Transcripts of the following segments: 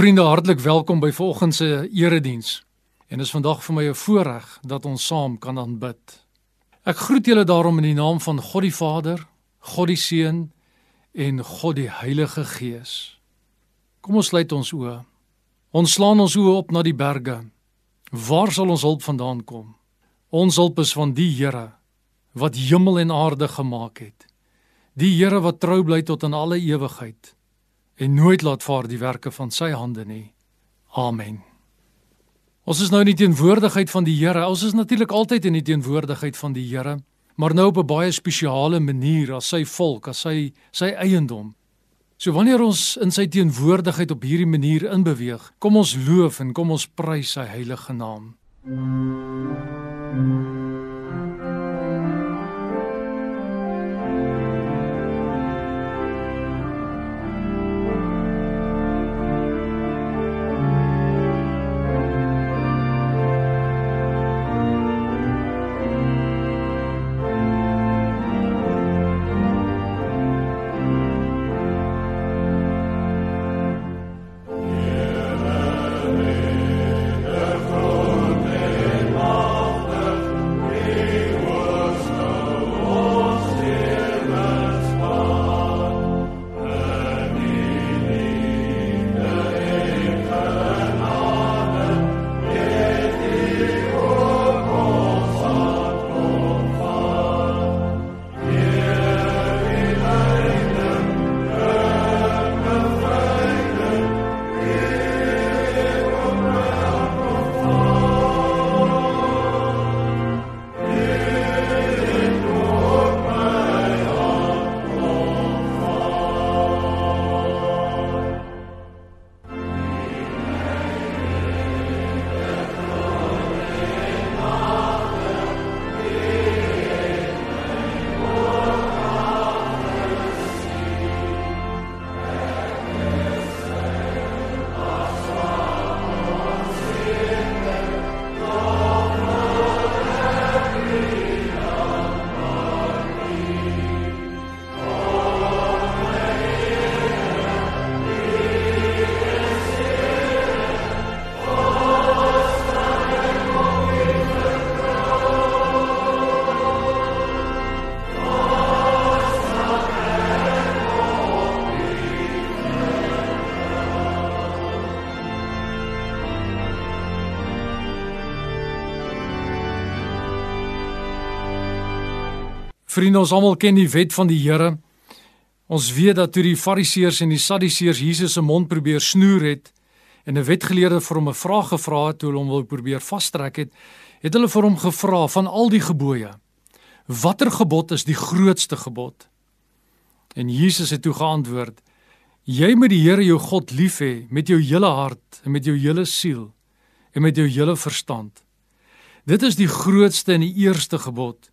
Vriende, hartlik welkom by vanoggend se erediens. En dit is vandag vir my 'n voorreg dat ons saam kan aanbid. Ek groet julle daarom in die naam van God die Vader, God die Seun en God die Heilige Gees. Kom ons sluit ons oë. Ons slaan ons oë op na die berge. Waar sal ons hulp vandaan kom? Ons hulp is van die Here wat hemel en aarde gemaak het. Die Here wat trou bly tot in alle ewigheid en nooit laat vaar die werke van sy hande nie. Amen. Ons is nou in die teenwoordigheid van die Here. Ons is natuurlik altyd in die teenwoordigheid van die Here, maar nou op 'n baie spesiale manier as sy volk, as sy sy eiendom. So wanneer ons in sy teenwoordigheid op hierdie manier inbeweeg, kom ons loof en kom ons prys sy heilige naam. Mm. Vriende, ons almal ken die wet van die Here. Ons weet dat toe die Fariseërs en die Sadduseërs Jesus se mond probeer snoer het en 'n wetgeleerde vir hom 'n vraag gevra het toe hulle hom wil probeer vastrek het, het hulle vir hom gevra van al die gebooie, watter gebod is die grootste gebod? En Jesus het toe geantwoord: Jy moet die Here jou God lief hê met jou hele hart en met jou hele siel en met jou hele verstand. Dit is die grootste en die eerste gebod.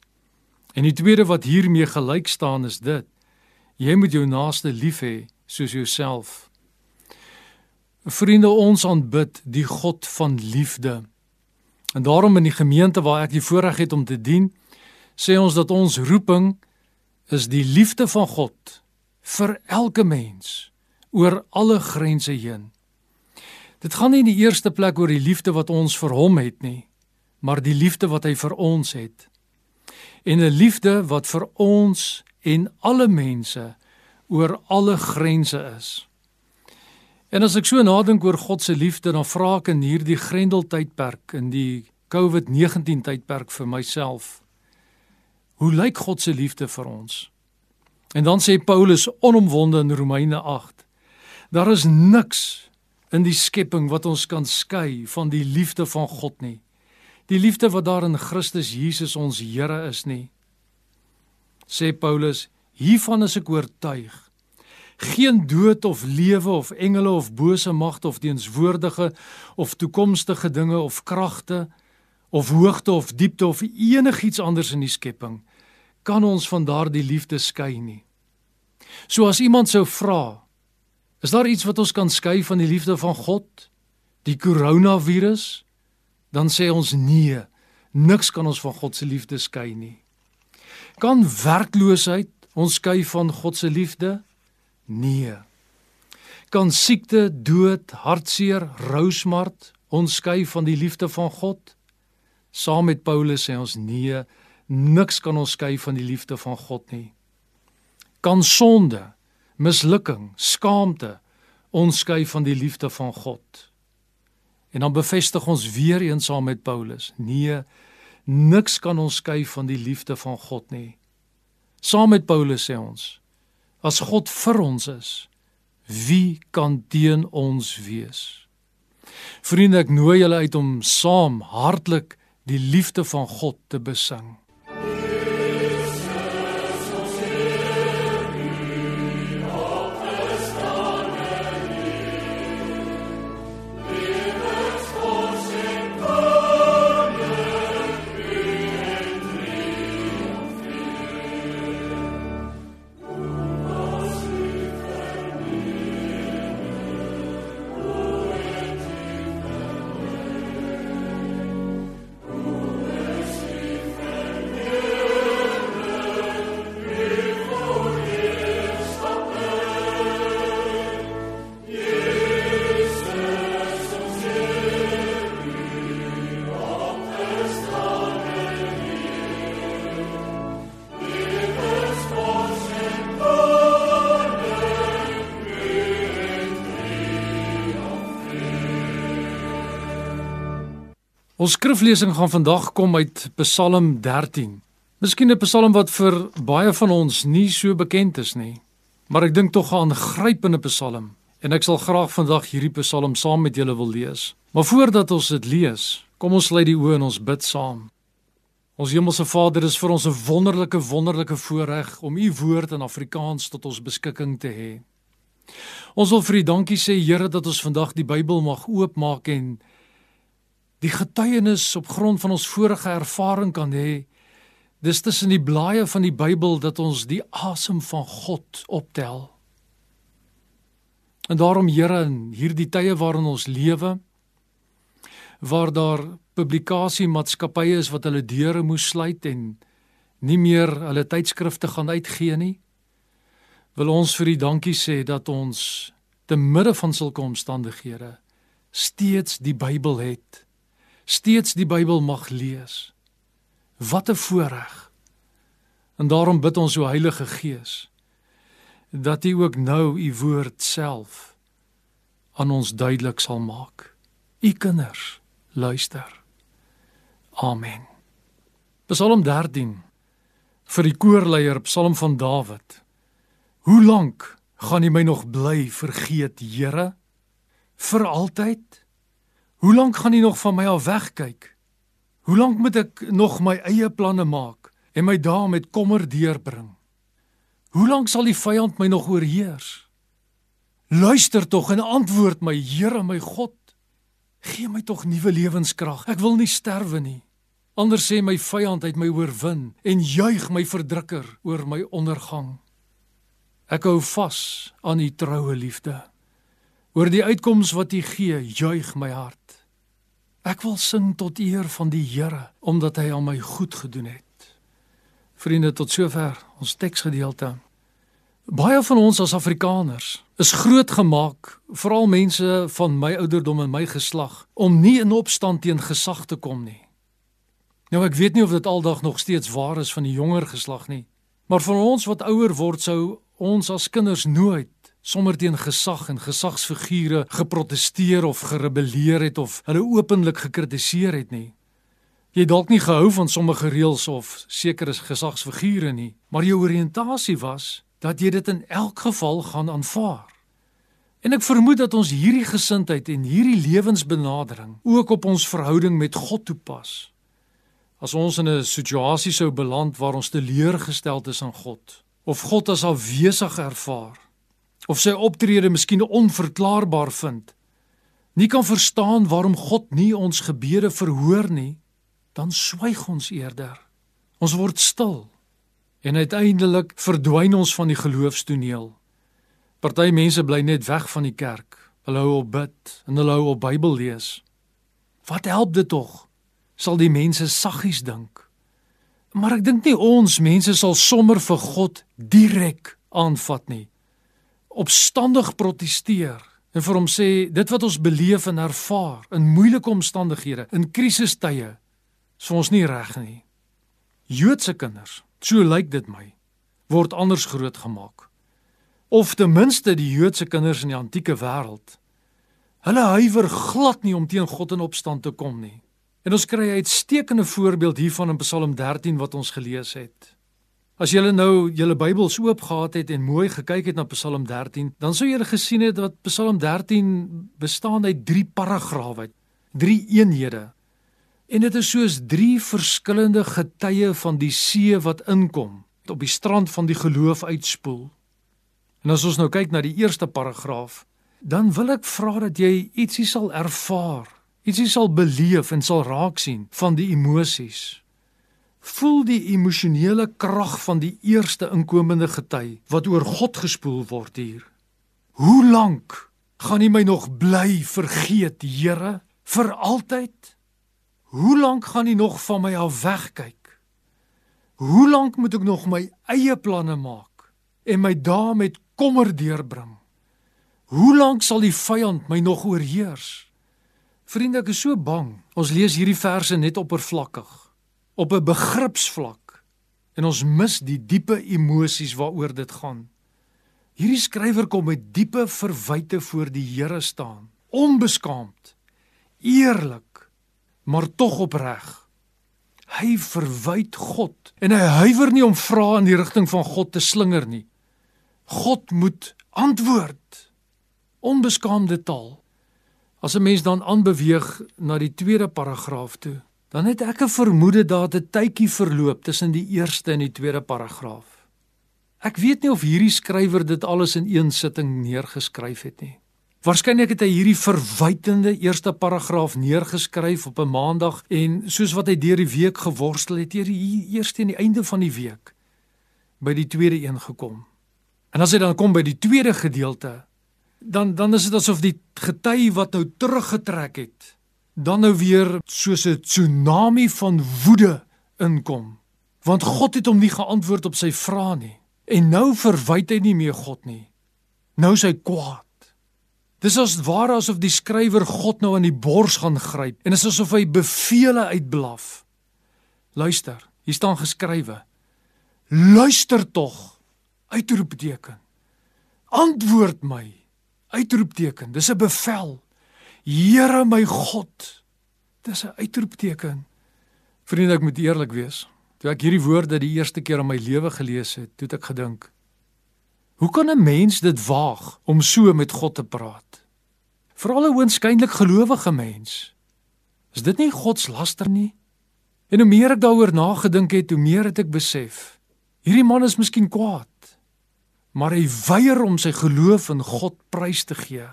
En die tweede wat hiermee gelyk staan is dit: jy moet jou naaste lief hê soos jouself. Vriende, ons aanbid die God van liefde. En daarom in die gemeente waar ek die voorreg het om te dien, sê ons dat ons roeping is die liefde van God vir elke mens oor alle grense heen. Dit gaan nie in die eerste plek oor die liefde wat ons vir hom het nie, maar die liefde wat hy vir ons het en 'n liefde wat vir ons en alle mense oor alle grense is. En as ek so nadink oor God se liefde, dan vra ek in hierdie grendeltydperk in die COVID-19 tydperk vir myself. Hoe lyk God se liefde vir ons? En dan sê Paulus onomwonde in Romeine 8: Daar is niks in die skepping wat ons kan skei van die liefde van God nie die liefde wat daar in Christus Jesus ons Here is nie. Sê Paulus, hiervan is ek oortuig. Geen dood of lewe of engele of bose magte of teenswoordige of toekomstige dinge of kragte of hoogte of diepte of enigiets anders in die skepping kan ons van daardie liefde skei nie. So as iemand sou vra, is daar iets wat ons kan skei van die liefde van God? Die koronavirus? Dan sê ons nee. Niks kan ons van God se liefde skei nie. Kan werkloosheid ons skei van God se liefde? Nee. Kan siekte, dood, hartseer, rousmart ons skei van die liefde van God? Saam met Paulus sê ons nee, niks kan ons skei van die liefde van God nie. Kan sonde, mislukking, skaamte ons skei van die liefde van God? En dan bevestig ons weer eens saam met Paulus, nee, niks kan ons skei van die liefde van God nie. Saam met Paulus sê ons, as God vir ons is, wie kan teen ons wees? Vriende, ek nooi julle uit om saam hartlik die liefde van God te besing. Ons skriflesing gaan vandag kom uit Psalm 13. Miskien 'n Psalm wat vir baie van ons nie so bekend is nie, maar ek dink tog 'n aangrypende Psalm en ek sal graag vandag hierdie Psalm saam met julle wil lees. Maar voordat ons dit lees, kom ons sluit die oë en ons bid saam. Ons Hemelse Vader, dit is vir ons 'n wonderlike wonderlike voorreg om u woord in Afrikaans tot ons beskikking te hê. Ons wil vir u dankie sê Here dat ons vandag die Bybel mag oopmaak en die getuienis op grond van ons vorige ervaring kan hê. Dis tussen die blaaie van die Bybel dat ons die asem van God optel. En daarom Here in hierdie tye waarin ons lewe waar daar publikasiemaatskappye is wat hulle deure moes sluit en nie meer hulle tydskrifte gaan uitgee nie wil ons vir U dankie sê dat ons te midde van sulke omstandighede steeds die Bybel het steeds die Bybel mag lees. Wat 'n voorreg. En daarom bid ons o Heilige Gees dat U ook nou U woord self aan ons duidelik sal maak. U kinders, luister. Amen. Psalm 13 vir die koorleier Psalm van Dawid. Hoe lank gaan U my nog bly vergeet, Here? Vir altyd? Hoe lank gaan U nog van my af wegkyk? Hoe lank moet ek nog my eie planne maak en my dae met kommer deurbring? Hoe lank sal die vyand my nog oorheers? Luister tog en antwoord my, Here my God. Gee my tog nuwe lewenskrag. Ek wil nie sterwe nie. Anders sê my vyand uit my oorwin en juig my verdrukker oor my ondergang. Ek hou vas aan u troue liefde. Oor die uitkoms wat U gee, juig my hart. Ek wil sing tot eer van die Here omdat hy aan my goed gedoen het. Vriende, tot sover ons teksgedeelte. Baie van ons as Afrikaners is grootgemaak, veral mense van my ouderdom en my geslag, om nie in opstand teen gesag te kom nie. Nou ek weet nie of dit aldag nog steeds waar is van die jonger geslag nie, maar vir ons wat ouer word sou ons as kinders nooit sommer teen gesag en gesagsfigure geprotesteer of gerebelleer het of hulle openlik gekritiseer het nie. Jy dalk nie gehou van sommige reëls of sekere gesagsfigure nie, maar jou oriëntasie was dat jy dit in elk geval gaan aanvaar. En ek vermoed dat ons hierdie gesindheid en hierdie lewensbenadering ook op ons verhouding met God toepas. As ons in 'n situasie sou beland waar ons teleurgestel is aan God of God as afwesig ervaar, of sy optrede miskien onverklaarbaar vind, nie kan verstaan waarom God nie ons gebede verhoor nie, dan swyg ons eerder. Ons word stil en uiteindelik verdwyn ons van die geloofstoneel. Party mense bly net weg van die kerk. Hulle hou op bid en hulle hou op Bybel lees. Wat help dit tog? Sal die mense saggies dink. Maar ek dink nie ons mense sal sommer vir God direk aanvat nie opstandig proteseer en vir hom sê dit wat ons beleef en ervaar in moeilike omstandighede, in krisistye, is vir ons nie reg nie. Joodse kinders, so lyk dit my, word anders grootgemaak. Of ten minste die Joodse kinders in die antieke wêreld. Hulle huiwer glad nie om teen God in opstand te kom nie. En ons kry 'n uitstekende voorbeeld hiervan in Psalm 13 wat ons gelees het. As julle nou julle Bybels oop gehad het en mooi gekyk het na Psalm 13, dan sou julle gesien het dat Psalm 13 bestaan uit 3 paragrawe, 3 eenhede. En dit is soos 3 verskillende getye van die see wat inkom, op die strand van die geloof uitspoel. En as ons nou kyk na die eerste paragraaf, dan wil ek vra dat jy ietsie sal ervaar, ietsie sal beleef en sal raak sien van die emosies voel die emosionele krag van die eerste inkomende gety wat oor God gespoel word hier. Hoe lank gaan U my nog bly vergeet, Here, vir altyd? Hoe lank gaan U nog van my af wegkyk? Hoe lank moet ek nog my eie planne maak en my dae met kommer deurbring? Hoe lank sal die vyand my nog oorheers? Vriende, ek is so bang. Ons lees hierdie verse net oppervlakkig op 'n begripsvlak en ons mis die diepe emosies waaroor dit gaan. Hierdie skrywer kom met diepe verwyte voor die Here staan, onbeskaamd, eerlik, maar tog opreg. Hy verwyd God en hy huiwer nie om vrae in die rigting van God te slinger nie. God moet antwoord. Onbeskaamde taal. As 'n mens dan aanbeweeg na die tweede paragraaf toe, dan het ek 'n vermoede dat 'n tydjie verloop tussen die eerste en die tweede paragraaf. Ek weet nie of hierdie skrywer dit alles in een sitting neergeskryf het nie. Waarskynlik het hy hierdie verwytende eerste paragraaf neergeskryf op 'n maandag en soos wat hy deur die week geworstel het, hier eers aan die einde van die week by die tweede een gekom. En as hy dan kom by die tweede gedeelte, dan dan is dit asof die gety wat nou teruggetrek het dan nou weer soos 'n tsunami van woede inkom. Want God het hom nie geantwoord op sy vrae nie. En nou verwyd hy nie meer God nie. Nou is hy kwaad. Dis as ware asof die skrywer God nou aan die bors gaan gryp en is asof hy bevele uitblaf. Luister, hier staan geskrywe: Luister tog. Uitroepteken. Antwoord my. Uitroepteken. Dis 'n bevel. Here my God. Dis 'n uitroepteken. Vriende, ek moet eerlik wees. Toe ek hierdie woorde die eerste keer in my lewe gelees het, het ek gedink: Hoe kan 'n mens dit waag om so met God te praat? Veral 'n oënskynlik gelowige mens. Is dit nie God se laster nie? En hoe meer ek daaroor nagedink het, hoe meer het ek besef: hierdie man is miskien kwaad, maar hy weier om sy geloof in God prys te gee.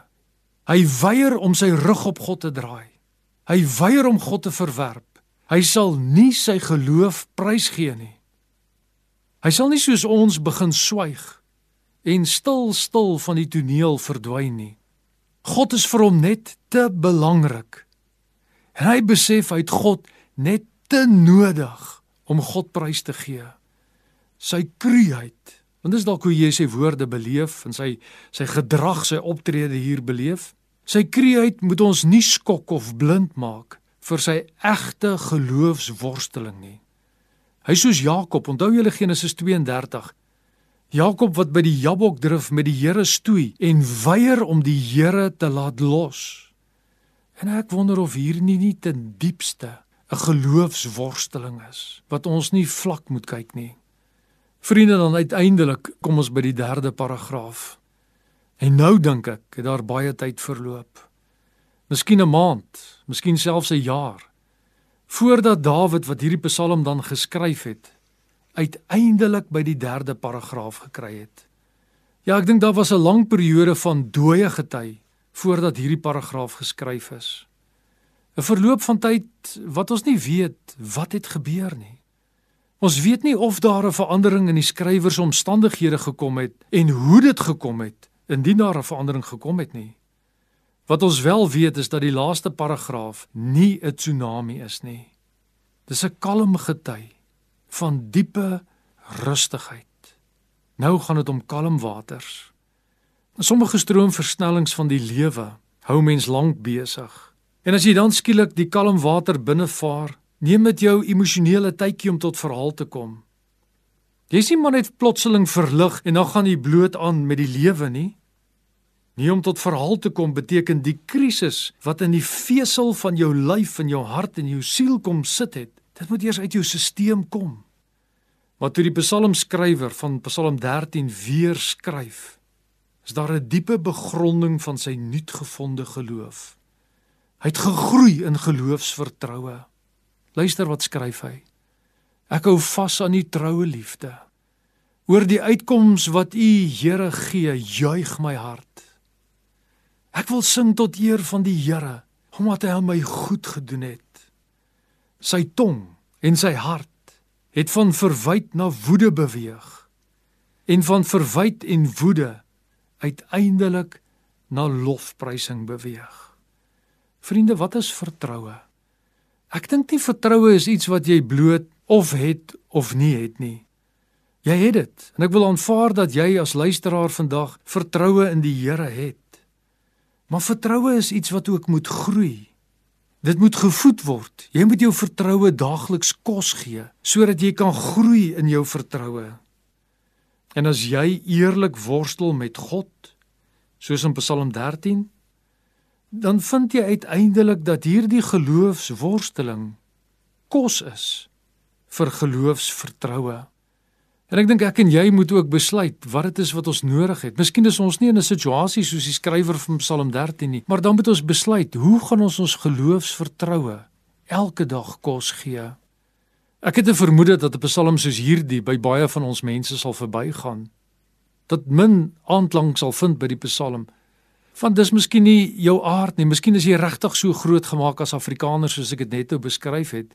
Hy weier om sy rug op God te draai. Hy weier om God te verwerp. Hy sal nie sy geloof prysgee nie. Hy sal nie soos ons begin swyg en stil stil van die toneel verdwyn nie. God is vir hom net te belangrik. En hy besef hy het God net te nodig om God prys te gee. Sy kruiheid Want dis dalk hoe jy sy woorde beleef en sy sy gedrag, sy optrede hier beleef. Sy kreeheid moet ons nie skok of blind maak vir sy egte geloofsworsteling nie. Hy soos Jakob, onthou julle Genesis 32. Jakob wat by die Jabokdrif met die Here stoei en weier om die Here te laat los. En ek wonder of hier nie nie ten diepste 'n geloofsworsteling is wat ons nie vlak moet kyk nie. Vriende, dan uiteindelik kom ons by die derde paragraaf. En nou dink ek, het daar baie tyd verloop. Miskien 'n maand, miskien selfs 'n jaar voordat Dawid wat hierdie Psalm dan geskryf het, uiteindelik by die derde paragraaf gekry het. Ja, ek dink daar was 'n lang periode van dooie gety voordat hierdie paragraaf geskryf is. 'n Verloop van tyd wat ons nie weet wat het gebeur nie. Ons weet nie of daar 'n verandering in die skrywer se omstandighede gekom het en hoe dit gekom het indien daar 'n verandering gekom het nie. Wat ons wel weet is dat die laaste paragraaf nie 'n tsunami is nie. Dis 'n kalm gety van diepe rustigheid. Nou gaan dit om kalm waters. Sommige stroomversnellings van die lewe hou mens lank besig. En as jy dan skielik die kalm water binne vaar, neem dit jou emosionele tydjie om tot verhaal te kom. Jy sien maar net plotseling verlig en dan gaan jy bloot aan met die lewe nie. Nie om tot verhaal te kom beteken die krisis wat in die vesel van jou lyf en jou hart en jou siel kom sit het. Dit moet eers uit jou stelsel kom. Wat toe die psalmskrywer van Psalm 13 weer skryf, is daar 'n diepe begronding van sy nuutgevonde geloof. Hy het gegroei in geloofsvertroue. Luister wat skryf hy. Ek hou vas aan u troue liefde. Oor die uitkoms wat u Here gee, juig my hart. Ek wil sing tot eer van die Here, omdat hy aan my goed gedoen het. Sy tong en sy hart het van verwyd na woede beweeg en van verwyd en woede uiteindelik na lofprysing beweeg. Vriende, wat is vertroue? Ek dink nie vertroue is iets wat jy bloot of het of nie het nie. Jy het dit en ek wil aanvaar dat jy as luisteraar vandag vertroue in die Here het. Maar vertroue is iets wat ook moet groei. Dit moet gevoed word. Jy moet jou vertroue daagliks kos gee sodat jy kan groei in jou vertroue. En as jy eerlik worstel met God, soos in Psalm 13, dan vind jy uiteindelik dat hierdie geloofsworsteling kos is vir geloofsvertroue. En ek dink ek en jy moet ook besluit wat dit is wat ons nodig het. Miskien is ons nie in 'n situasie soos die skrywer van Psalm 13 nie, maar dan moet ons besluit, hoe gaan ons ons geloofsvertroue elke dag kos gee? Ek het 'n vermoede dat 'n Psalm soos hierdie by baie van ons mense sal verbygaan. Dat min aanklank sal vind by die Psalm. Want dis miskien nie jou aard nie. Miskien is jy regtig so groot gemaak as Afrikaner soos ek dit net nou beskryf het.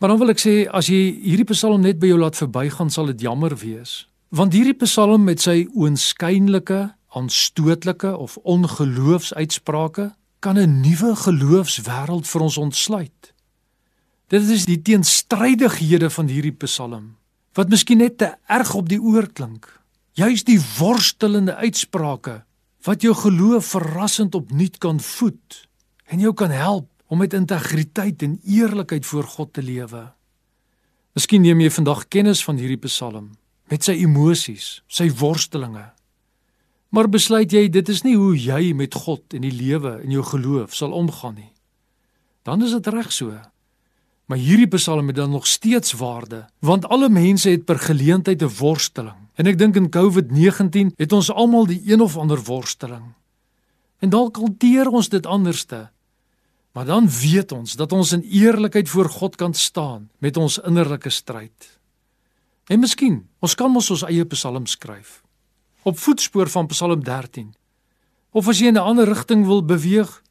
Maar dan wil ek sê as jy hierdie Psalm net by jou laat verbygaan, sal dit jammer wees. Want hierdie Psalm met sy oënskynlike, aanstootlike of ongeloofsuitsprake kan 'n nuwe geloofswêreld vir ons ontsluit. Dit is die teenstrydighede van hierdie Psalm wat miskien net te erg op die oor klink. Juist die worstelende uitsprake wat jou geloof verrassend opnuut kan voed en jou kan help om met integriteit en eerlikheid voor God te lewe. Miskien neem jy vandag kennis van hierdie Psalm met sy emosies, sy worstelinge. Maar besluit jy dit is nie hoe jy met God en die lewe en jou geloof sal omgaan nie. Dan is dit reg so. Maar hierdie Psalm het dan nog steeds waarde, want alle mense het per geleentheid 'n worsteling. En ek dink in COVID-19 het ons almal die een of ander worsteling. En dalk hanteer ons dit anderste Maar dan weet ons dat ons in eerlikheid voor God kan staan met ons innerlike stryd. En miskien, ons kan mos ons eie Psalm skryf op voetspoor van Psalm 13. Of as jy in 'n ander rigting wil beweeg,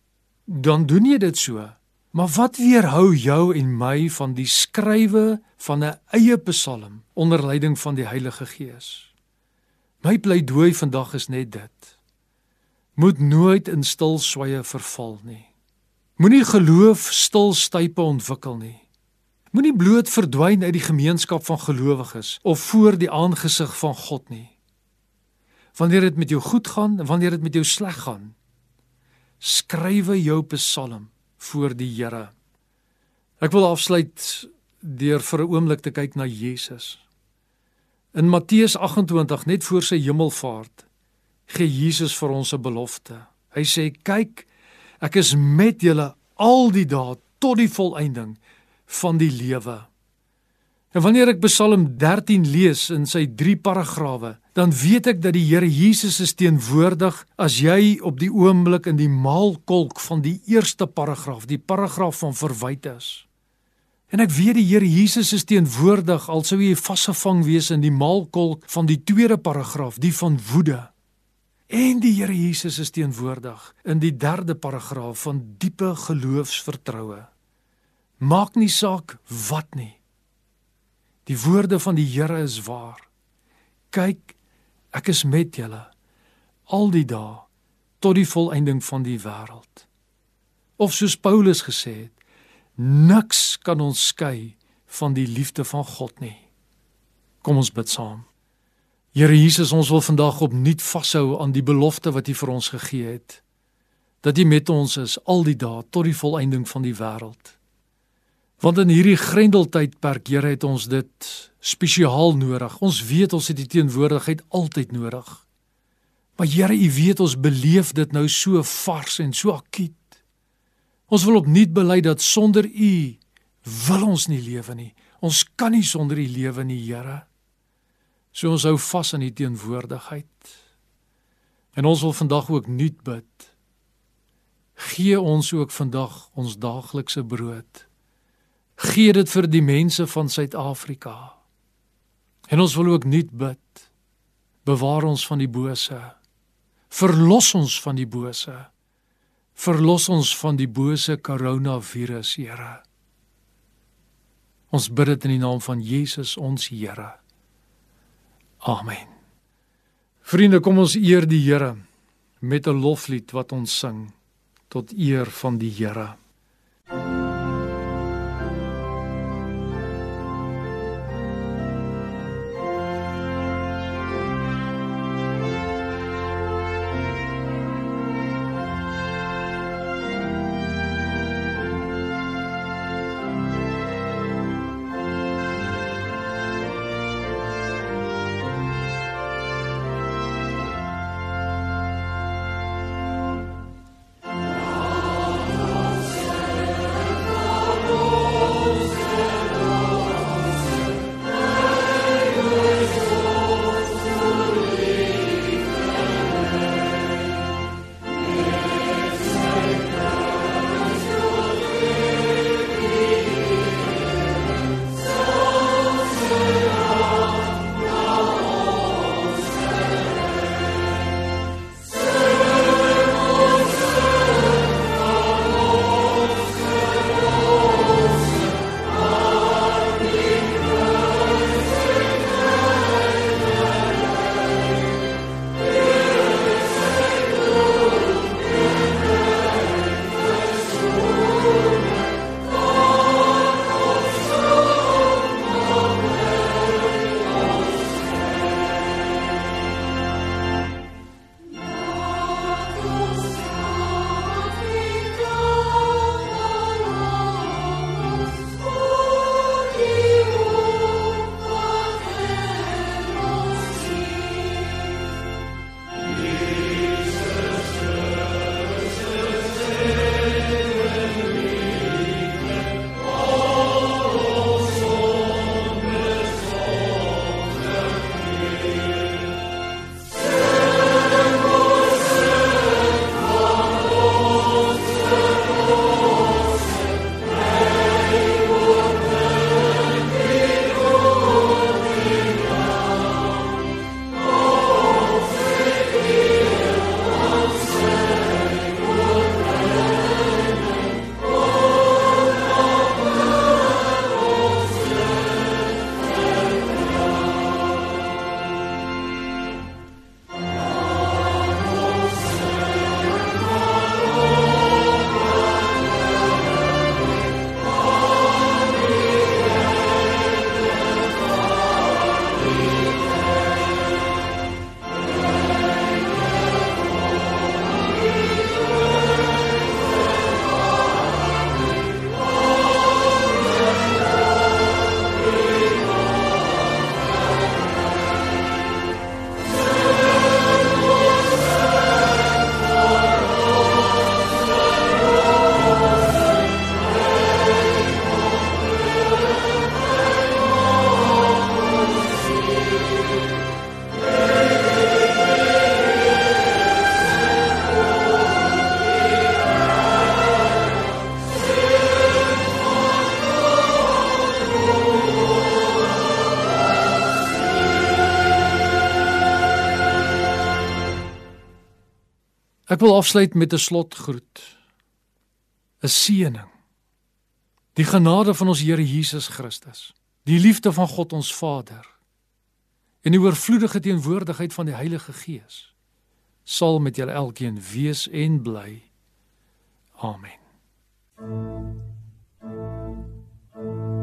dan doen jy dit so. Maar wat weerhou jou en my van die skrywe van 'n eie Psalm onder leiding van die Heilige Gees? My pleidooi vandag is net dit. Moet nooit in stil sweye verval nie. Moenie geloof stilstype ontwikkel nie. Moenie bloot verdwyn uit die gemeenskap van gelowiges of voor die aangesig van God nie. Wanneer dit met jou goed gaan en wanneer dit met jou sleg gaan, skrywe jou Psalm voor die Here. Ek wil afsluit deur vir 'n oomblik te kyk na Jesus. In Matteus 28 net voor sy hemelvaart gee Jesus vir ons 'n belofte. Hy sê: "Kyk, Ek is met julle al die dae tot die volëinding van die lewe. En wanneer ek Psalm 13 lees in sy 3 paragrawe, dan weet ek dat die Here Jesus is teenwoordig as jy op die oomblik in die maalkolk van die eerste paragraaf, die paragraaf van verwyd is. En ek weet die Here Jesus is teenwoordig al sou hy vasgevang wees in die maalkolk van die tweede paragraaf, die van woede. En die Here Jesus is teenwoordig in die derde paragraaf van diepe geloofsvertroue. Maak nie saak wat nie. Die woorde van die Here is waar. Kyk, ek is met julle al die dae tot die volëinding van die wêreld. Of soos Paulus gesê het, niks kan ons skei van die liefde van God nie. Kom ons bid saam. Here Jesus, ons wil vandag opnuut vashou aan die belofte wat U vir ons gegee het. Dat U met ons is al die dae tot die volëinding van die wêreld. Want in hierdie grendeltydperk, Here, het ons dit spesiaal nodig. Ons weet ons het U teenwoordigheid altyd nodig. Maar Here, U weet ons beleef dit nou so vars en so akuut. Ons wil opnuut bely dat sonder U wil ons nie lewe nie. Ons kan nie sonder U lewe nie, Here. So ons hou vas aan U teenwoordigheid. En ons wil vandag ook nuut bid. Gee ons ook vandag ons daaglikse brood. Gee dit vir die mense van Suid-Afrika. En ons wil ook nuut bid. Bewaar ons van die bose. Verlos ons van die bose. Verlos ons van die bose koronavirus, Here. Ons bid dit in die naam van Jesus ons Here. Amen. Vriende, kom ons eer die Here met 'n loflied wat ons sing tot eer van die Here. Ek wil afsluit met 'n slotgroet. 'n Seëning. Die genade van ons Here Jesus Christus, die liefde van God ons Vader en die oorvloedige teenwoordigheid van die Heilige Gees sal met julle elkeen wees en bly. Amen. Thank you.